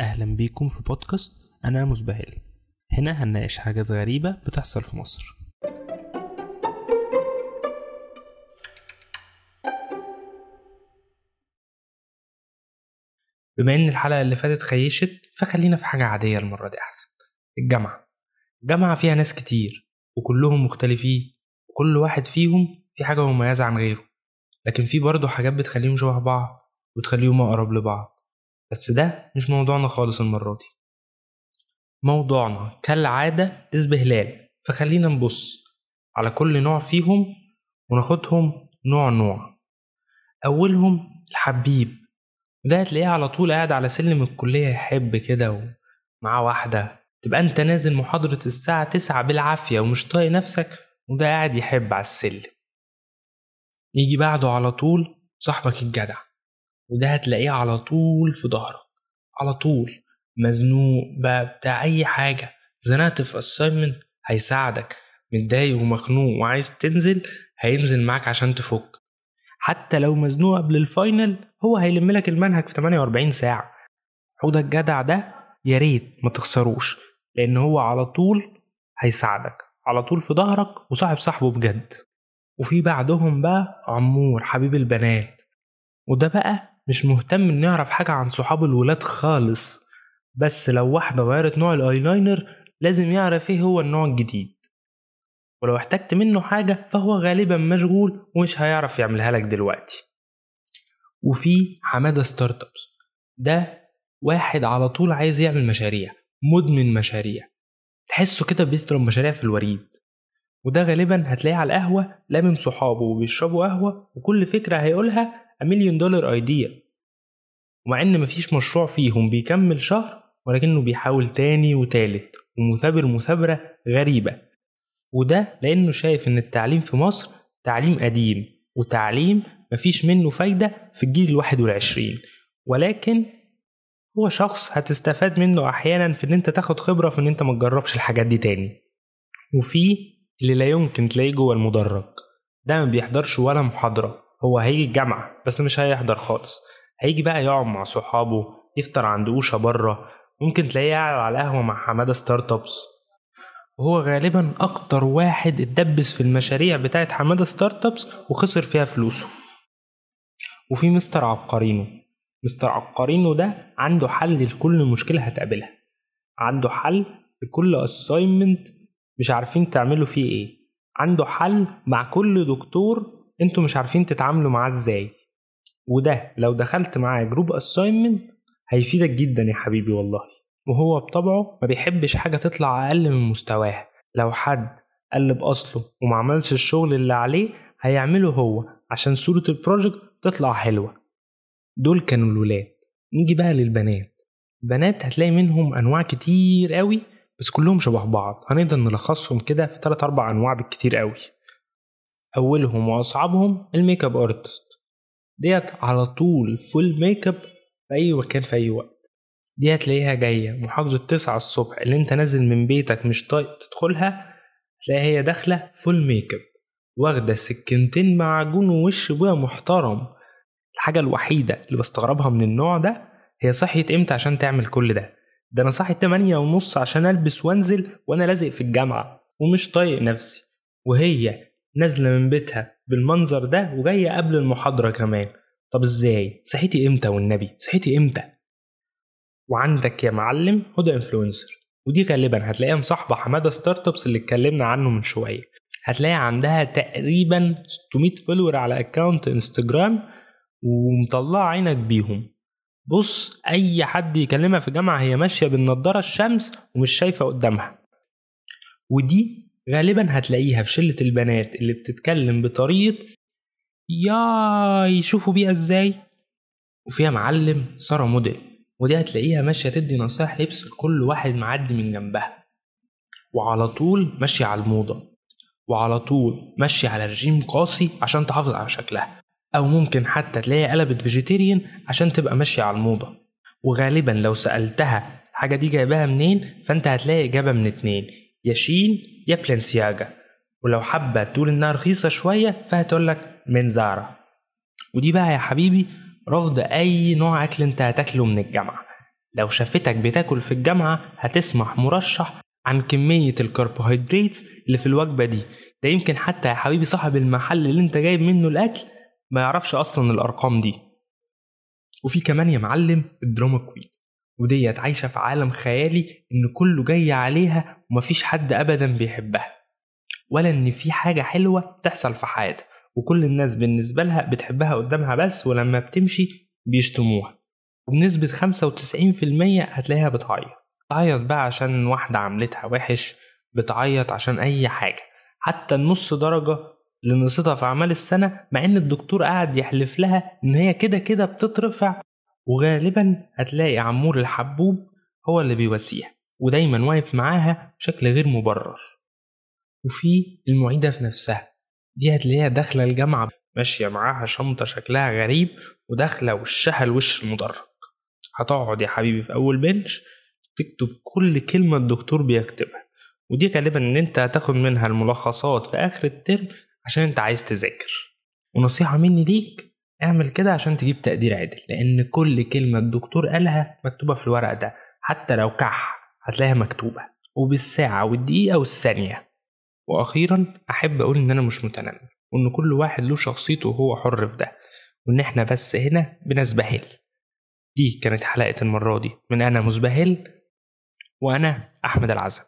أهلا بيكم في بودكاست أنا مسبهل هنا هنناقش حاجات غريبة بتحصل في مصر. بما إن الحلقة اللي فاتت خيشت فخلينا في حاجة عادية المرة دي أحسن. الجامعة. الجامعة فيها ناس كتير وكلهم مختلفين وكل واحد فيهم في حاجة مميزة عن غيره. لكن في برضه حاجات بتخليهم شبه بعض وتخليهم أقرب لبعض. بس ده مش موضوعنا خالص المرة دي. موضوعنا كالعادة استهلال. فخلينا نبص على كل نوع فيهم وناخدهم نوع نوع. أولهم الحبيب. ده هتلاقيه على طول قاعد على سلم الكلية يحب كده ومعاه واحدة. تبقى أنت نازل محاضرة الساعة تسعة بالعافية ومش طايق نفسك وده قاعد يحب على السلم. يجي بعده على طول صاحبك الجدع. وده هتلاقيه على طول في ظهرك على طول. مزنوق بقى بتاع أي حاجة. زنقت في assignment هيساعدك. متضايق ومخنوق وعايز تنزل هينزل معاك عشان تفك. حتى لو مزنوق قبل الفاينل هو هيلم لك المنهج في 48 ساعة. حوضة الجدع ده يا ريت ما تخسروش لأن هو على طول هيساعدك. على طول في ظهرك وصاحب صاحبه بجد. وفي بعدهم بقى عمور حبيب البنات. وده بقى مش مهتم إنه يعرف حاجة عن صحاب الولاد خالص. بس لو واحدة غيرت نوع الأيلاينر لازم يعرف إيه هو النوع الجديد. ولو احتجت منه حاجة فهو غالبا مشغول ومش هيعرف يعملها لك دلوقتي. وفي حمادة startups ده واحد على طول عايز يعمل مشاريع مدمن مشاريع. تحسه كده بيضرب مشاريع في الوريد. وده غالبا هتلاقيه على القهوة لامم صحابه وبيشربوا قهوة وكل فكرة هيقولها مليون دولار ايديا ومع إن مفيش مشروع فيهم بيكمل شهر ولكنه بيحاول تاني وتالت ومثابر مثابرة غريبة. وده لأنه شايف إن التعليم في مصر تعليم قديم وتعليم مفيش منه فايدة في الجيل الواحد والعشرين. ولكن هو شخص هتستفاد منه أحيانا في إن أنت تاخد خبرة في إن أنت متجربش الحاجات دي تاني. وفي اللي لا يمكن تلاقيه جوه المدرج. ده ما بيحضرش ولا محاضرة. هو هيجي الجامعة بس مش هيحضر خالص. هيجي بقى يقعد مع صحابه يفطر عند أوشا بره ممكن تلاقيه قاعد على القهوة مع حمادة startups وهو غالبا أكتر واحد اتدبس في المشاريع بتاعت حمادة startups وخسر فيها فلوسه. وفي مستر عبقرينو. مستر عبقرينو ده عنده حل لكل مشكلة هتقابلها. عنده حل لكل assignment مش عارفين تعملوا فيه إيه. عنده حل مع كل دكتور أنتوا مش عارفين تتعاملوا معاه إزاي. وده لو دخلت معاه group assignment هيفيدك جدا يا حبيبي والله. وهو بطبعه ما بيحبش حاجة تطلع أقل من مستواها لو حد قلب أصله وما عملش الشغل اللي عليه هيعمله هو عشان صورة ال project تطلع حلوة. دول كانوا الولاد. نيجي بقى للبنات. البنات هتلاقي منهم أنواع كتير قوي بس كلهم شبه بعض. هنقدر نلخصهم كده في تلات أربع أنواع بالكتير قوي. أولهم وأصعبهم ال makeup artist. ديت على طول full makeup في أي مكان في أي وقت. دي هتلاقيها جاية محاضرة تسعة الصبح اللي أنت نازل من بيتك مش طايق تدخلها تلاقيها هي داخلة full makeup واخدة سكينتين معجون ووش ابويا محترم. الحاجة الوحيدة اللي بستغربها من النوع ده هي صحيت إمتى عشان تعمل كل ده؟ ده أنا صاحي تمانية ونص عشان ألبس وأنزل وأنا لازق في الجامعة ومش طايق نفسي. وهي نازلة من بيتها بالمنظر ده وجاية قبل المحاضرة كمان. طب إزاي؟ صحيتي إمتى والنبي؟ صحيتي إمتى؟ وعندك يا معلم هدى influencer ودي غالبا هتلاقيها مصاحبة حمادة startups اللي اتكلمنا عنه من شوية. هتلاقي عندها تقريبا 600 follower على account Instagram ومطلعة عينك بيهم. بص أي حد يكلمها في الجامعة هي ماشية بالنضارة الشمس ومش شايفة قدامها. ودي غالبا هتلاقيها في شلة البنات اللي بتتكلم بطريقة يا يشوفوا بيها إزاي؟ وفي يا معلم سارة موديل ودي هتلاقيها ماشية تدي نصايح لبس لكل واحد معدي من جنبها. وعلى طول ماشية على الموضة وعلى طول ماشية على رجيم قاسي عشان تحافظ على شكلها. أو ممكن حتى تلاقيها قلبت vegetarian عشان تبقى ماشية على الموضة. وغالبا لو سألتها الحاجة دي جايباها منين فأنت هتلاقي إجابة من اتنين. يا Shein يا Balenciaga ولو حابة تقول إنها رخيصة شوية فهتقولك من Zara ودي بقى يا حبيبي رفض أي نوع أكل أنت هتاكله من الجامعة. لو شافتك بتاكل في الجامعة هتسمح مرشح عن كمية الكربوهيدرات اللي في الوجبة دي. ده يمكن حتى يا حبيبي صاحب المحل اللي أنت جايب منه الأكل ما يعرفش أصلا الأرقام دي. وفي كمان يا معلم الدراما كوين وديت عايشة في عالم خيالي إن كله جاي عليها ومفيش حد أبدا بيحبها ولا إن في حاجة حلوة تحصل في حياتها وكل الناس بالنسبة لها بتحبها قدامها بس ولما بتمشي بيشتموها. وبنسبة 95% هتلاقيها بتعيط. بتعيط بقى عشان واحدة عملتها وحش بتعيط عشان أي حاجة. حتى النص درجة اللي نقصتها في أعمال السنة مع إن الدكتور قاعد يحلف لها إن هي كده كده بتترفع وغالبا هتلاقي عمور الحبوب هو اللي بيواسيها. ودايما واقف معاها بشكل غير مبرر. وفي المعيدة في نفسها. دي هتلاقيها داخلة الجامعة ماشية معاها شنطة شكلها غريب وداخلة وشها الوش المدرج. هتقعد يا حبيبي في أول بنش تكتب كل كلمة الدكتور بيكتبها. ودي غالبا إن أنت هتاخد منها الملخصات في آخر الترم عشان أنت عايز تذاكر. ونصيحة مني ليك اعمل كده عشان تجيب تقدير عدل لأن كل كلمة الدكتور قالها مكتوبة في الورق ده حتى لو كح. هتلاقيها مكتوبة وبالساعة والدقيقة والثانية. وأخيرا أحب أقول إن أنا مش متنمر وإن كل واحد له شخصيته وهو حر في ده وإن إحنا بس هنا بنسبهل. دي كانت حلقة المرة دي من أنا مزبهل وأنا أحمد العزب.